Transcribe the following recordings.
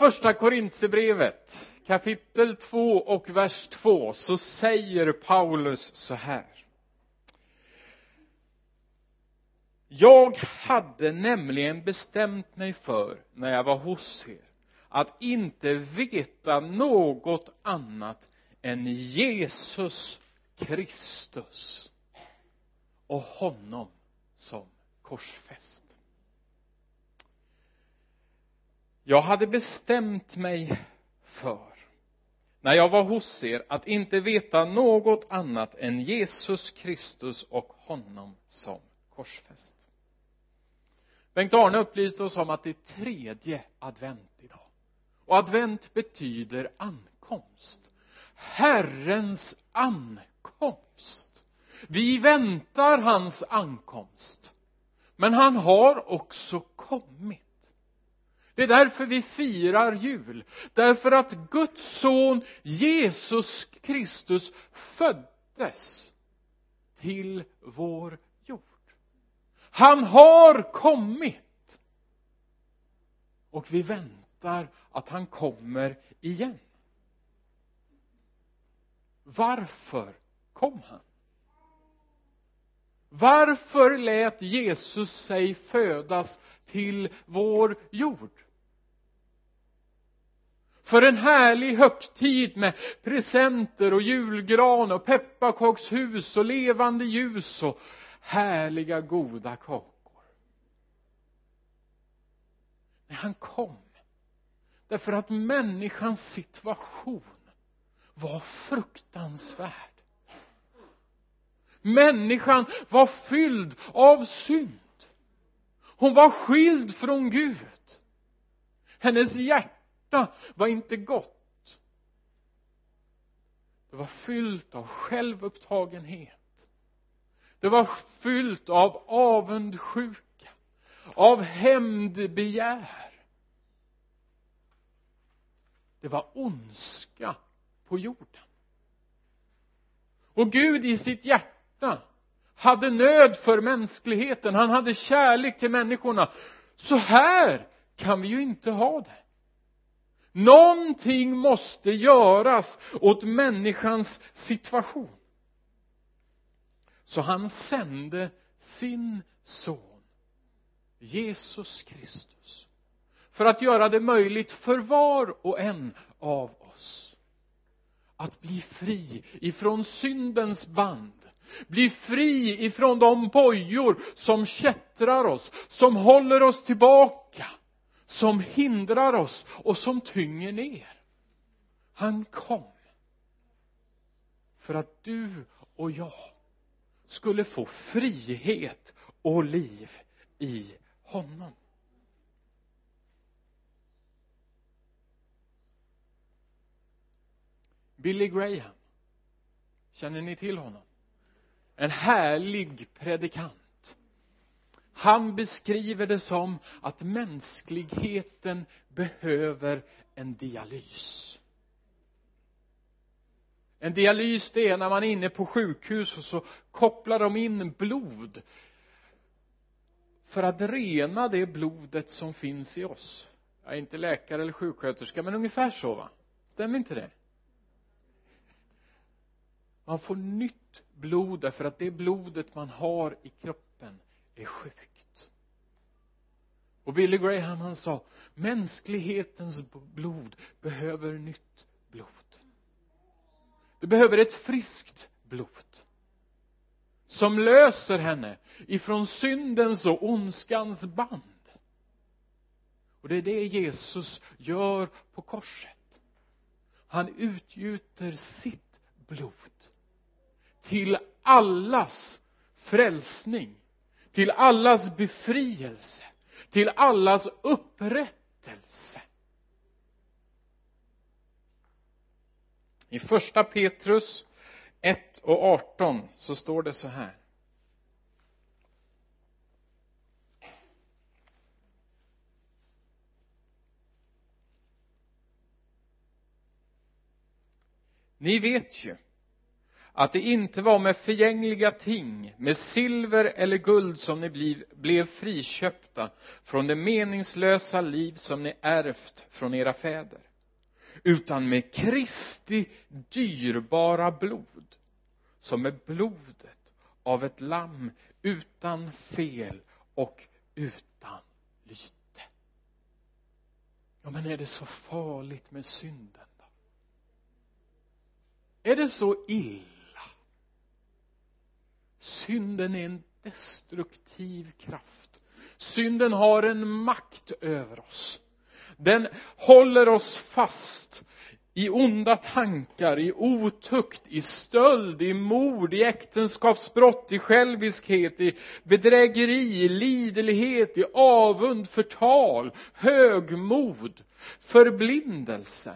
första Korintierbrevet kapitel 2 och vers 2 så säger Paulus så här. Jag hade nämligen bestämt mig för när jag var hos er att inte veta något annat än Jesus Kristus och honom som korsfäst. Jag hade bestämt mig för när jag var hos er att inte veta något annat än Jesus Kristus och honom som korsfäst. Bengt-Arne upplyste oss om att det är tredje advent idag. Och advent betyder ankomst. Herrens ankomst. Vi väntar hans ankomst. Men han har också kommit det är därför vi firar jul. Därför att Guds son Jesus Kristus föddes till vår jord. Han har kommit. Och vi väntar att han kommer igen. Varför kom han? Varför lät Jesus sig födas till vår jord? För en härlig högtid med presenter och julgran och pepparkakshus och levande ljus och härliga goda kakor. Men han kom därför att människans situation var fruktansvärd. Människan var fylld av synd. Hon var skild från Gud. Hennes hjärta var inte gott. Det var fyllt av självupptagenhet. Det var fyllt av avundsjuka av hämndbegär. Det var ondska på jorden. Och Gud i sitt hjärta hade nöd för mänskligheten. Han hade kärlek till människorna. Så här kan vi ju inte ha det någonting måste göras åt människans situation. Så han sände sin son Jesus Kristus för att göra det möjligt för var och en av oss att bli fri ifrån syndens band bli fri ifrån de bojor som kättrar oss som håller oss tillbaka som hindrar oss och som tynger ner. Han kom för att du och jag skulle få frihet och liv i honom. Billy Graham känner ni till honom? En härlig predikant han beskriver det som att mänskligheten behöver en dialys. En dialys det är när man är inne på sjukhus och så kopplar de in blod för att rena det blodet som finns i oss. Jag är inte läkare eller sjuksköterska men ungefär så va? Stämmer inte det? Man får nytt blod därför att det blodet man har i kroppen det är sjukt. Och Billy Graham han sa mänsklighetens blod behöver nytt blod. Det behöver ett friskt blod som löser henne ifrån syndens och ondskans band. Och det är det Jesus gör på korset. Han utgjuter sitt blod till allas frälsning till allas befrielse till allas upprättelse. I första Petrus 1 och 18 så står det så här. Ni vet ju att det inte var med förgängliga ting, med silver eller guld som ni bliv, blev friköpta från det meningslösa liv som ni ärvt från era fäder, utan med Kristi dyrbara blod, som är blodet av ett lamm utan fel och utan lyte. Ja, men är det så farligt med synden då? Är det så illa? Synden är en destruktiv kraft synden har en makt över oss den håller oss fast i onda tankar, i otukt, i stöld, i mord, i äktenskapsbrott, i själviskhet, i bedrägeri, i liderlighet, i avund, förtal, högmod, förblindelse.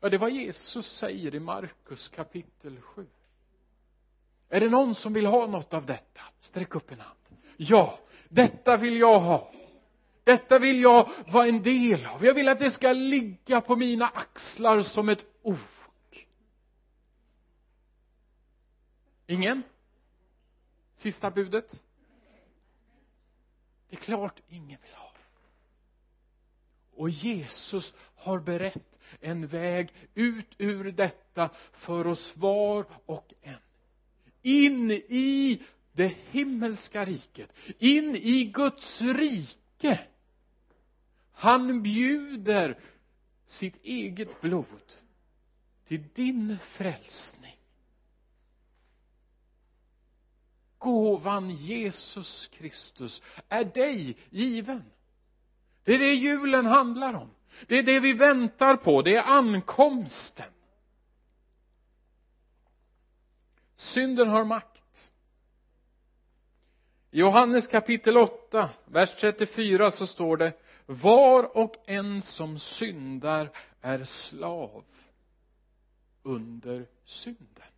Ja, det är vad Jesus säger i Markus kapitel 7. Är det någon som vill ha något av detta? Sträck upp en hand. Ja, detta vill jag ha. Detta vill jag vara en del av. Jag vill att det ska ligga på mina axlar som ett ok. Ingen? Sista budet? Det är klart ingen vill ha. Och Jesus har berett en väg ut ur detta för oss var och en in i det himmelska riket in i Guds rike. Han bjuder sitt eget blod till din frälsning. Gåvan Jesus Kristus är dig given. Det är det julen handlar om. Det är det vi väntar på. Det är ankomsten. Synden har makt. I Johannes kapitel 8 vers 34 så står det var och en som syndar är slav under synden.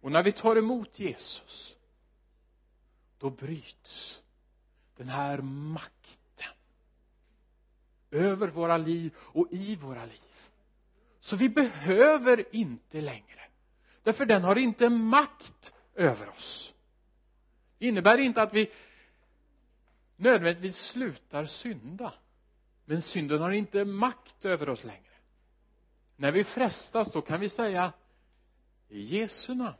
Och när vi tar emot Jesus då bryts den här makten över våra liv och i våra liv. Så vi behöver inte längre därför den har inte makt över oss. Det innebär inte att vi nödvändigtvis slutar synda. Men synden har inte makt över oss längre. När vi frestas då kan vi säga i Jesu namn.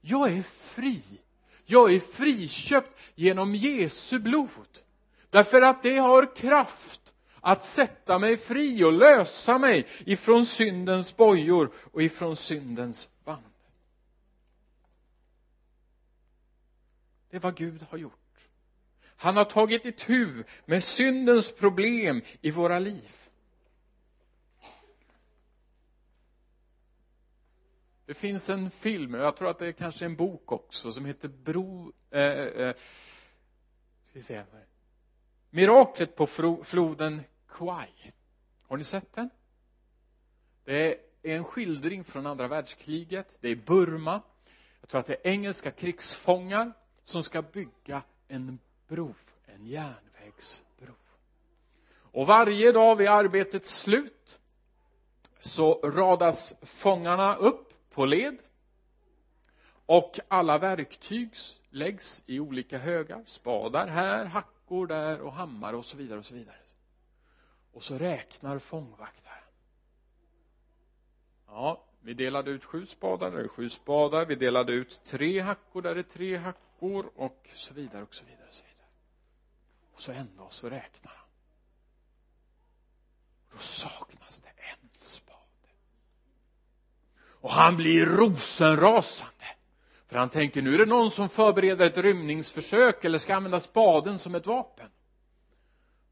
Jag är fri. Jag är friköpt genom Jesu blod. Därför att det har kraft att sätta mig fri och lösa mig ifrån syndens bojor och ifrån syndens band. Det är vad Gud har gjort. Han har tagit itu med syndens problem i våra liv. Det finns en film, jag tror att det är kanske en bok också som heter Bro eh, eh, ska vi se här. Miraklet på floden Kwai. Har ni sett den? Det är en skildring från andra världskriget. Det är Burma. Jag tror att det är engelska krigsfångar som ska bygga en bro, en järnvägsbro. Och varje dag vid arbetets slut så radas fångarna upp på led och alla verktyg läggs i olika högar. Spadar här, hackor där och hammare och så vidare och så vidare och så räknar fångvaktaren. Ja vi delade ut sju spadar, där är sju spadar. Vi delade ut tre hackor, där är tre hackor. Och så vidare och så vidare och så vidare. Och så en dag så räknar han då saknas det en spade. Och han blir rosenrasande. För han tänker nu är det någon som förbereder ett rymningsförsök eller ska använda spaden som ett vapen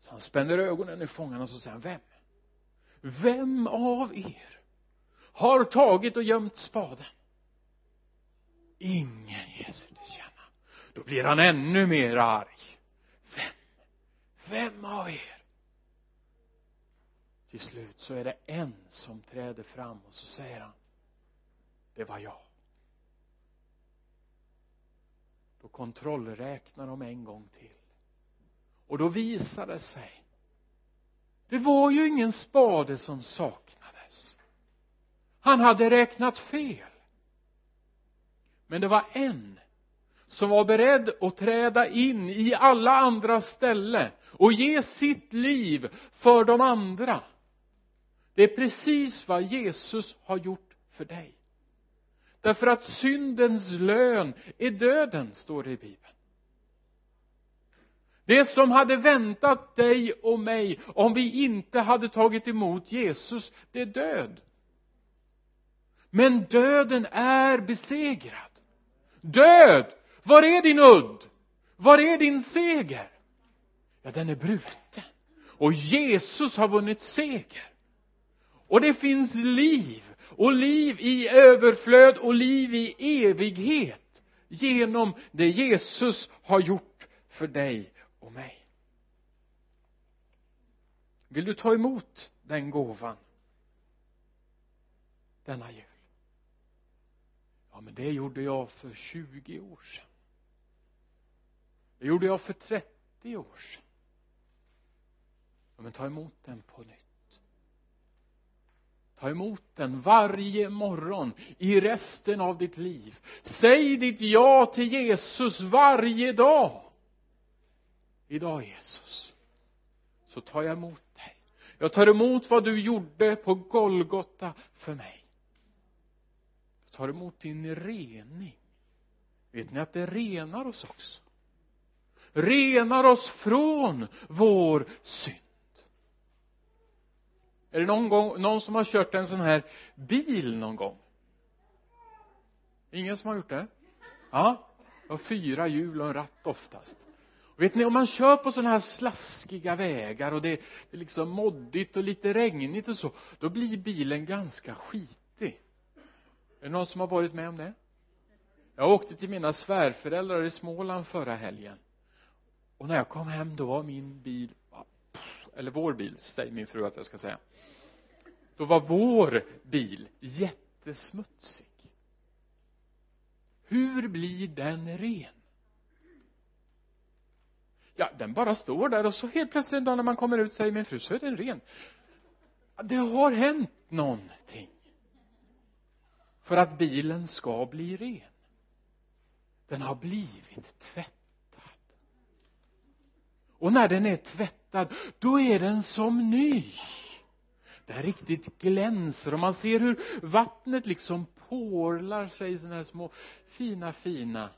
så han spänner ögonen i fångarna och så säger han vem? Vem av er har tagit och gömt spaden? Ingen ger sig till känna då blir han ännu mer arg. Vem? Vem av er? Till slut så är det en som träder fram och så säger han det var jag. Då kontrollräknar de en gång till och då visar det sig. Det var ju ingen spade som saknades. Han hade räknat fel. Men det var en som var beredd att träda in i alla andras ställe och ge sitt liv för de andra. Det är precis vad Jesus har gjort för dig. Därför att syndens lön är döden står det i bibeln det som hade väntat dig och mig om vi inte hade tagit emot Jesus det är död. Men döden är besegrad. Död! Var är din udd? Var är din seger? Ja den är bruten. Och Jesus har vunnit seger. Och det finns liv. Och liv i överflöd och liv i evighet genom det Jesus har gjort för dig och mig. Vill du ta emot den gåvan? Denna jul? Ja men det gjorde jag för 20 år sedan. Det gjorde jag för 30 år sedan. Ja men ta emot den på nytt. Ta emot den varje morgon i resten av ditt liv. Säg ditt ja till Jesus varje dag idag Jesus så tar jag emot dig. Jag tar emot vad du gjorde på Golgota för mig. Jag tar emot din rening. Vet ni att det renar oss också? Renar oss från vår synd. Är det någon gång, någon som har kört en sån här bil någon gång? Ingen som har gjort det? Ja och fyra hjul och en ratt oftast och vet ni om man kör på sådana här slaskiga vägar och det, det är liksom moddigt och lite regnigt och så då blir bilen ganska skitig. Är det någon som har varit med om det? Jag åkte till mina svärföräldrar i Småland förra helgen. Och när jag kom hem då var min bil eller vår bil säger min fru att jag ska säga. Då var vår bil jättesmutsig. Hur blir den ren? Ja den bara står där och så helt plötsligt en dag när man kommer ut säger min fru så är den ren. Det har hänt någonting för att bilen ska bli ren. Den har blivit tvättad. Och när den är tvättad då är den som ny. Den riktigt glänser och man ser hur vattnet liksom porlar sig i sådana här små fina fina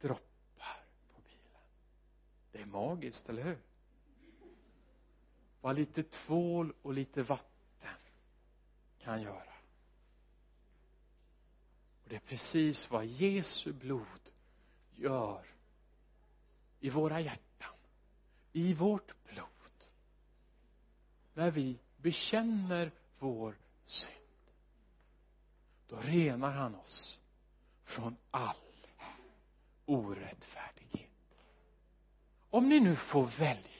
droppar det är magiskt, eller hur? Vad lite tvål och lite vatten kan göra. Och det är precis vad Jesu blod gör i våra hjärtan i vårt blod när vi bekänner vår synd. Då renar han oss från all orättfärdighet om ni nu får välja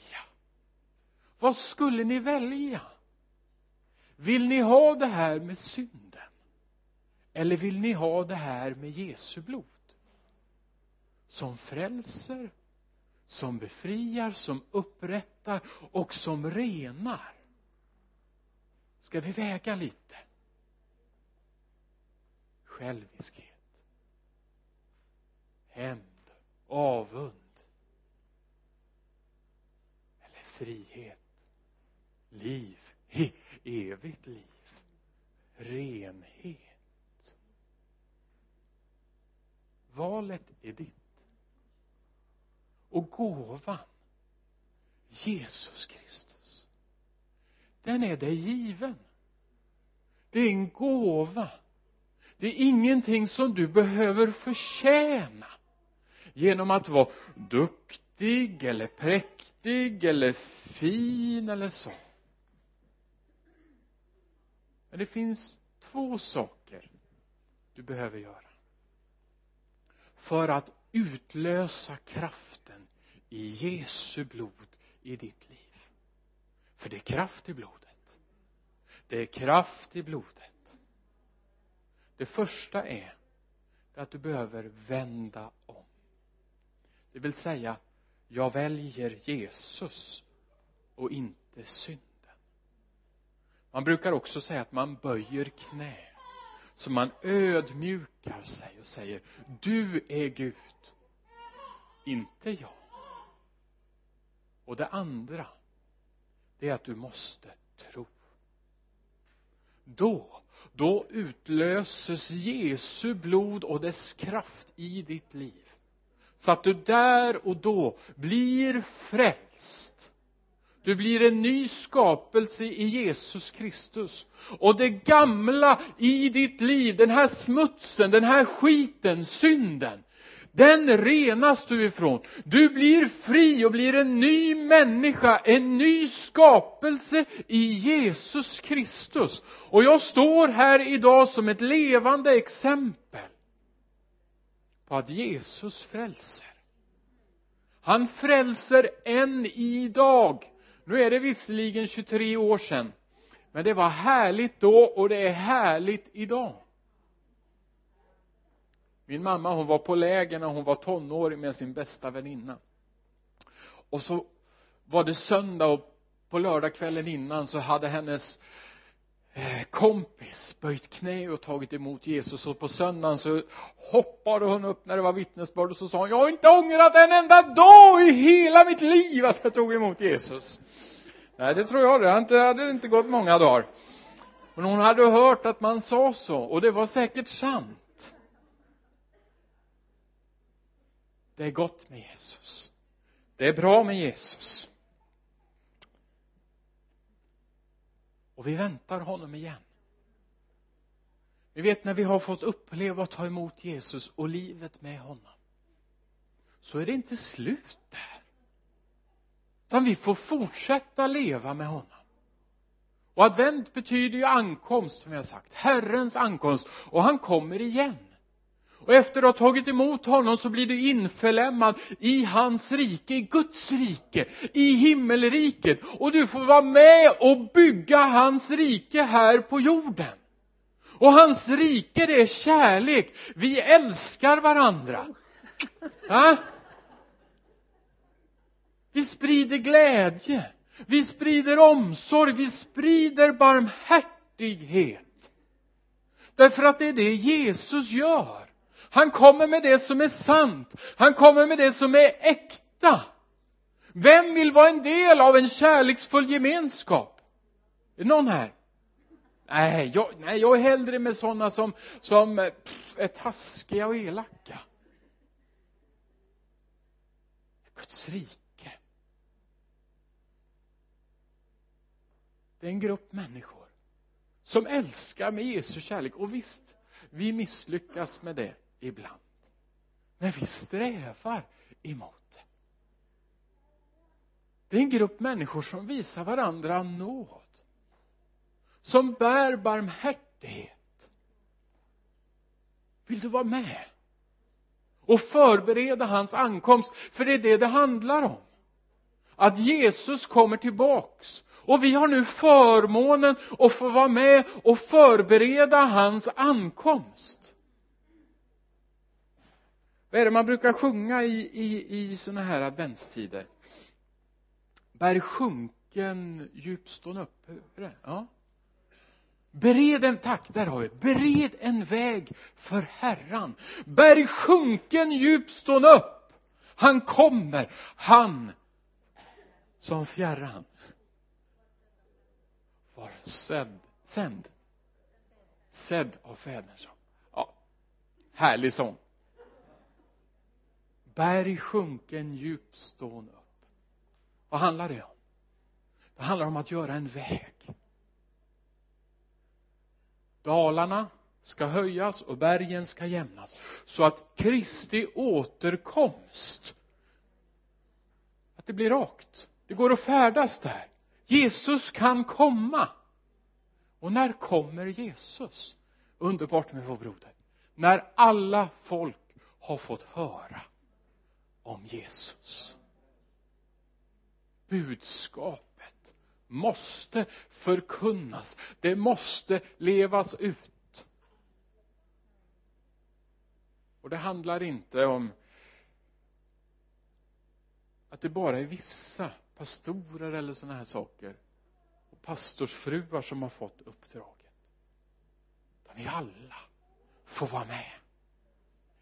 vad skulle ni välja? Vill ni ha det här med synden? Eller vill ni ha det här med Jesu blod? Som frälser som befriar, som upprättar och som renar. Ska vi väga lite? Själviskhet. Hämnd, avund eller frihet liv, evigt liv renhet. Valet är ditt. Och gåvan Jesus Kristus den är dig given. Det är en gåva. Det är ingenting som du behöver förtjäna genom att vara duktig eller präktig eller fin eller så. Men det finns två saker du behöver göra för att utlösa kraften i Jesu blod i ditt liv. För det är kraft i blodet. Det är kraft i blodet. Det första är att du behöver vända om. Det vill säga jag väljer Jesus och inte synden. Man brukar också säga att man böjer knä så man ödmjukar sig och säger du är Gud inte jag. Och det andra det är att du måste tro. Då då utlöses Jesu blod och dess kraft i ditt liv så att du där och då blir frälst. Du blir en ny skapelse i Jesus Kristus. Och det gamla i ditt liv, den här smutsen, den här skiten, synden den renas du ifrån. Du blir fri och blir en ny människa, en ny skapelse i Jesus Kristus. Och jag står här idag som ett levande exempel på att Jesus frälser. Han frälser än idag. Nu är det visserligen 23 år sedan men det var härligt då och det är härligt idag. Min mamma hon var på läger när hon var tonåring med sin bästa väninna. Och så var det söndag och på lördagskvällen innan så hade hennes eh, Eh, kompis böjt knä och tagit emot Jesus. Och på söndagen så hoppade hon upp när det var vittnesbörd och så sa hon jag har inte ångrat en enda dag i hela mitt liv att jag tog emot Jesus. Nej det tror jag det. Hade inte, hade inte gått många dagar. Men hon hade hört att man sa så och det var säkert sant. Det är gott med Jesus. Det är bra med Jesus. Och vi väntar honom igen. Ni vet när vi har fått uppleva och ta emot Jesus och livet med honom så är det inte slut där. Utan vi får fortsätta leva med honom. Och advent betyder ju ankomst som jag har sagt. Herrens ankomst. Och han kommer igen och efter att ha tagit emot honom så blir du införlämmad i hans rike, i Guds rike, i himmelriket. Och du får vara med och bygga hans rike här på jorden. Och hans rike det är kärlek. Vi älskar varandra. Ha? vi sprider glädje. Vi sprider omsorg. Vi sprider barmhärtighet. Därför att det är det Jesus gör han kommer med det som är sant. Han kommer med det som är äkta. Vem vill vara en del av en kärleksfull gemenskap? Är det någon här? Nej jag, nej, jag är hellre med sådana som, som eh, pff, är taskiga och elaka. Guds rike. Det är en grupp människor som älskar med Jesu kärlek. Och visst vi misslyckas med det ibland. När vi strävar emot det. Det är en grupp människor som visar varandra nåd. Som bär barmhärtighet. Vill du vara med? Och förbereda hans ankomst. För det är det det handlar om. Att Jesus kommer tillbaks. Och vi har nu förmånen att få vara med och förbereda hans ankomst vad är det man brukar sjunga i, i, i såna här adventstider? Bär sjunken djupstån upp ja. Bered en, tack, där har vi bered en väg för Herran. Berg sjunken djupstån upp. Han kommer, han som fjärran. Var sedd, sänd. Sedd av fäderna ja. Härlig sång berg sjunken djupstån upp. Vad handlar det om? Det handlar om att göra en väg. Dalarna ska höjas och bergen ska jämnas så att Kristi återkomst att det blir rakt. Det går att färdas där. Jesus kan komma. Och när kommer Jesus? Underbart med vår broder. När alla folk har fått höra om Jesus. Budskapet måste förkunnas. Det måste levas ut. Och det handlar inte om att det bara är vissa pastorer eller sådana här saker och pastorsfruar som har fått uppdraget. Utan vi alla får vara med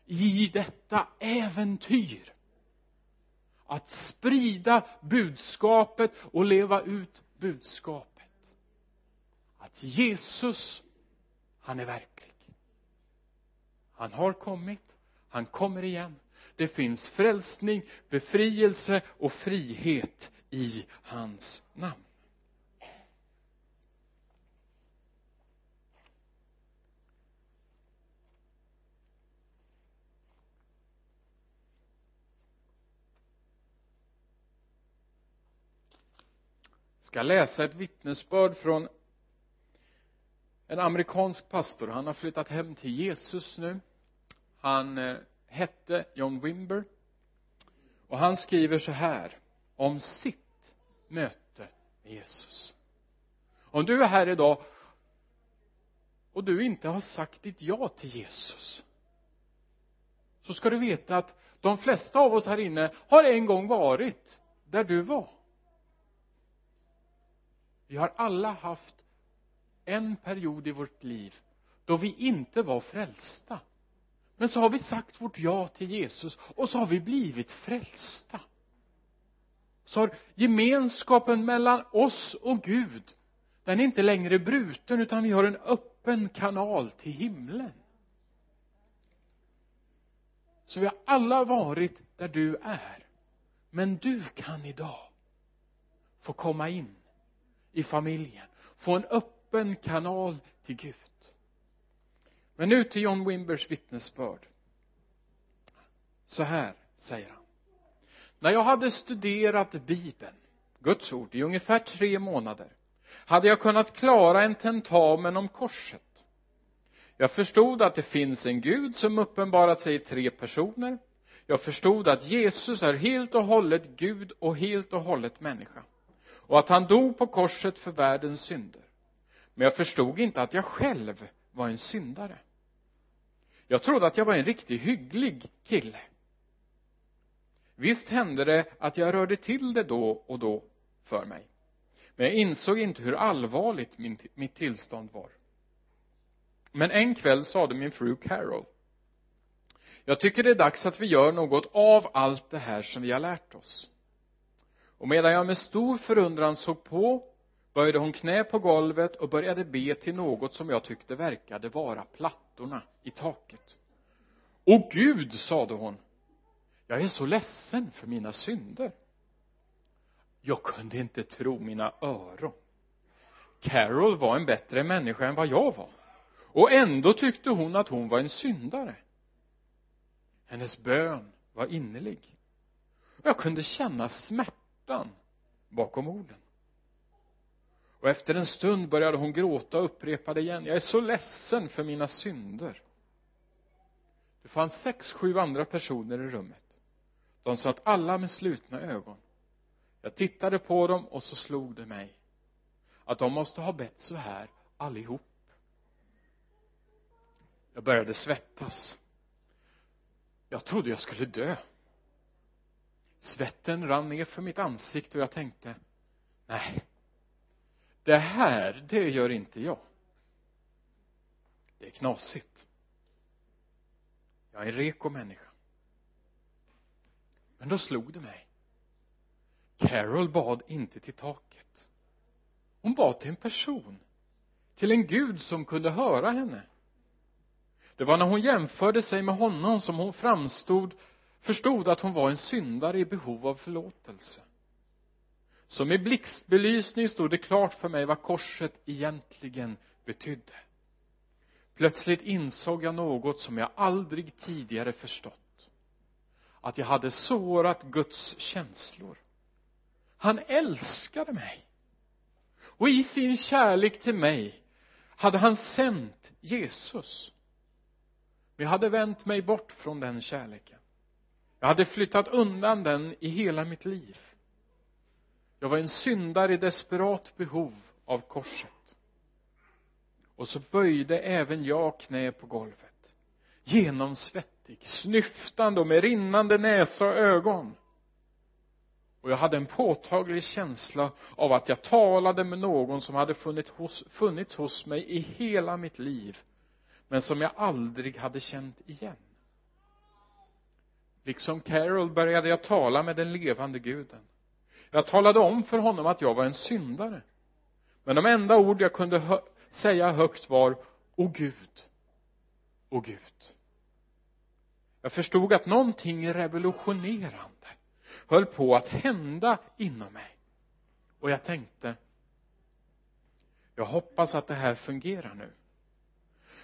i detta äventyr att sprida budskapet och leva ut budskapet. Att Jesus han är verklig. Han har kommit han kommer igen. Det finns frälsning befrielse och frihet i hans namn. Ska läsa ett vittnesbörd från en amerikansk pastor. Han har flyttat hem till Jesus nu. Han eh, hette John Wimber. Och han skriver så här om sitt möte med Jesus. Om du är här idag och du inte har sagt ditt ja till Jesus så ska du veta att de flesta av oss här inne har en gång varit där du var vi har alla haft en period i vårt liv då vi inte var frälsta. Men så har vi sagt vårt ja till Jesus och så har vi blivit frälsta. Så har gemenskapen mellan oss och Gud den är inte längre bruten utan vi har en öppen kanal till himlen. Så vi har alla varit där du är. Men du kan idag få komma in i familjen. Få en öppen kanal till Gud. Men nu till John Wimbers vittnesbörd. Så här säger han. När jag hade studerat bibeln Guds ord i ungefär tre månader hade jag kunnat klara en tentamen om korset. Jag förstod att det finns en Gud som uppenbarat sig i tre personer. Jag förstod att Jesus är helt och hållet Gud och helt och hållet människa och att han dog på korset för världens synder. Men jag förstod inte att jag själv var en syndare. Jag trodde att jag var en riktigt hygglig kille. Visst hände det att jag rörde till det då och då för mig. Men jag insåg inte hur allvarligt min, mitt tillstånd var. Men en kväll sade min fru Carol jag tycker det är dags att vi gör något av allt det här som vi har lärt oss och medan jag med stor förundran såg på böjde hon knä på golvet och började be till något som jag tyckte verkade vara plattorna i taket. Åh Gud, sade hon jag är så ledsen för mina synder. Jag kunde inte tro mina öron. Carol var en bättre människa än vad jag var. Och ändå tyckte hon att hon var en syndare. Hennes bön var innerlig. Jag kunde känna smärta hjärtan bakom orden. Och efter en stund började hon gråta och upprepade igen jag är så ledsen för mina synder. Det fanns sex, sju andra personer i rummet. De satt alla med slutna ögon. Jag tittade på dem och så slog det mig att de måste ha bett så här allihop. Jag började svettas. Jag trodde jag skulle dö svetten rann ner för mitt ansikte och jag tänkte nej det här, det gör inte jag. Det är knasigt. Jag är en reko människa. Men då slog det mig. Carol bad inte till taket. Hon bad till en person till en gud som kunde höra henne. Det var när hon jämförde sig med honom som hon framstod förstod att hon var en syndare i behov av förlåtelse. Som i blixtbelysning stod det klart för mig vad korset egentligen betydde. Plötsligt insåg jag något som jag aldrig tidigare förstått. Att jag hade sårat Guds känslor. Han älskade mig. Och i sin kärlek till mig hade han sänt Jesus. Men jag hade vänt mig bort från den kärleken jag hade flyttat undan den i hela mitt liv. Jag var en syndare i desperat behov av korset. Och så böjde även jag knä på golvet. Genomsvettig, snyftande och med rinnande näsa och ögon. Och jag hade en påtaglig känsla av att jag talade med någon som hade funnits hos, funnits hos mig i hela mitt liv men som jag aldrig hade känt igen liksom Carol började jag tala med den levande guden. Jag talade om för honom att jag var en syndare. Men de enda ord jag kunde hö säga högt var o Gud o Gud. Jag förstod att någonting revolutionerande höll på att hända inom mig. Och jag tänkte jag hoppas att det här fungerar nu.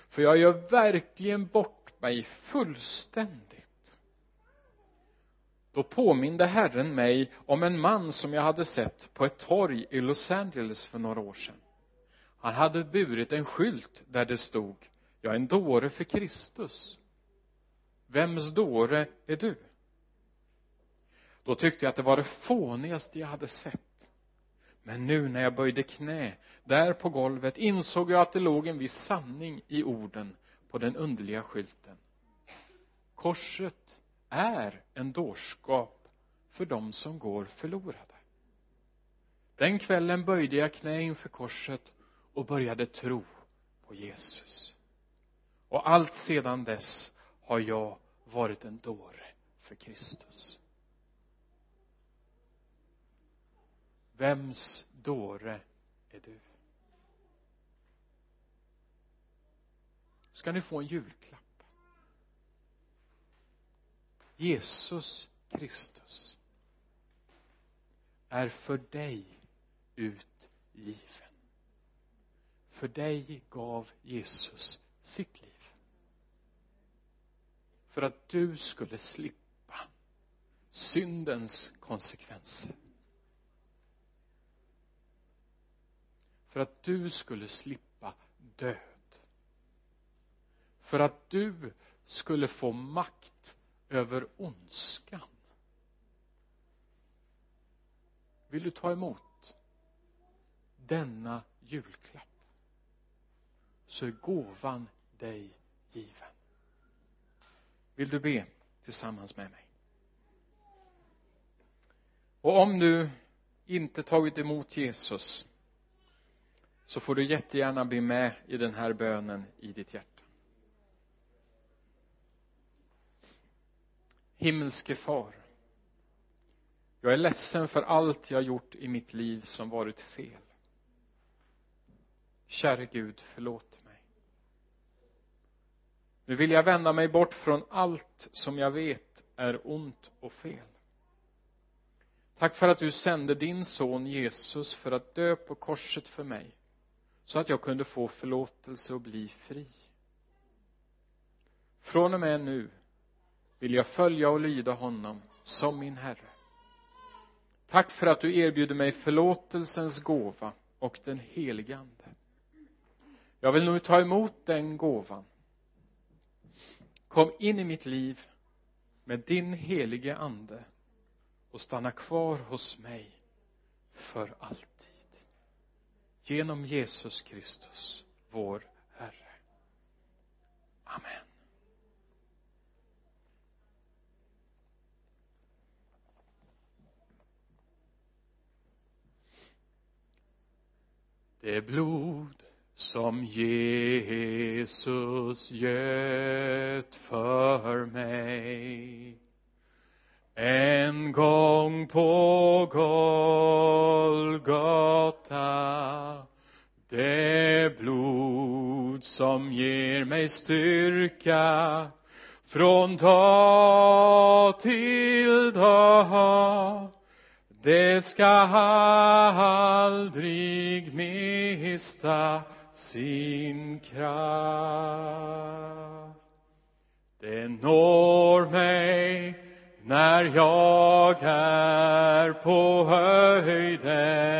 För jag gör verkligen bort mig fullständigt då påminde Herren mig om en man som jag hade sett på ett torg i Los Angeles för några år sedan. Han hade burit en skylt där det stod jag är en dåre för Kristus. Vems dåre är du? Då tyckte jag att det var det fånigaste jag hade sett. Men nu när jag böjde knä där på golvet insåg jag att det låg en viss sanning i orden på den underliga skylten. Korset är en dårskap för dem som går förlorade. Den kvällen böjde jag knä inför korset och började tro på Jesus. Och allt sedan dess har jag varit en dåre för Kristus. Vems dåre är du? Ska ni få en julklapp? Jesus Kristus är för dig utgiven. För dig gav Jesus sitt liv. För att du skulle slippa syndens konsekvenser. För att du skulle slippa död. För att du skulle få makt över ondskan. Vill du ta emot denna julklapp så är gåvan dig given. Vill du be tillsammans med mig? Och om du inte tagit emot Jesus så får du jättegärna bli med i den här bönen i ditt hjärta. Himmelske far. Jag är ledsen för allt jag gjort i mitt liv som varit fel. Käre Gud förlåt mig. Nu vill jag vända mig bort från allt som jag vet är ont och fel. Tack för att du sände din son Jesus för att dö på korset för mig så att jag kunde få förlåtelse och bli fri. Från och med nu vill jag följa och lyda honom som min Herre. Tack för att du erbjuder mig förlåtelsens gåva och den helige ande. Jag vill nu ta emot den gåvan. Kom in i mitt liv med din helige ande och stanna kvar hos mig för alltid. Genom Jesus Kristus vår Herre. Amen. Det blod som Jesus göt för mig. En gång på Golgata det blod som ger mig styrka. Från dag till dag det ska aldrig mista sin kraft. Det når mig när jag är på höjden.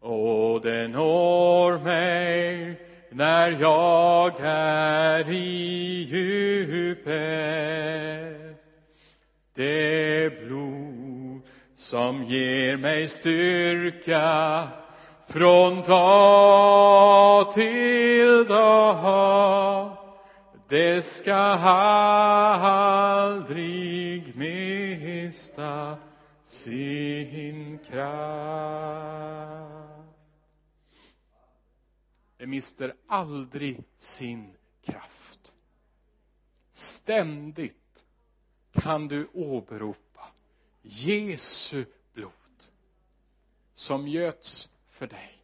Och det når mig när jag är i djupet. Det som ger mig styrka från dag till dag. Det ska aldrig mista sin kraft. Det mister aldrig sin kraft. Ständigt kan du åberopa Jesu blod som göts för dig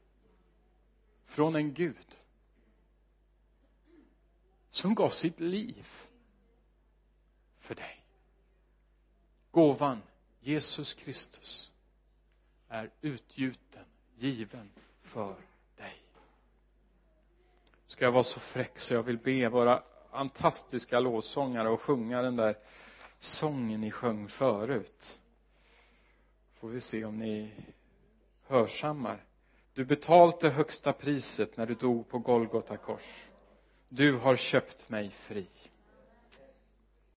från en Gud som gav sitt liv för dig. Gåvan Jesus Kristus är utgjuten, given för dig. Ska jag vara så fräck så jag vill be våra fantastiska lovsångare och sjunga den där sången ni sjöng förut? Får vi se om ni hörsammar. Du betalt det högsta priset när du dog på Golgata kors. Du har köpt mig fri.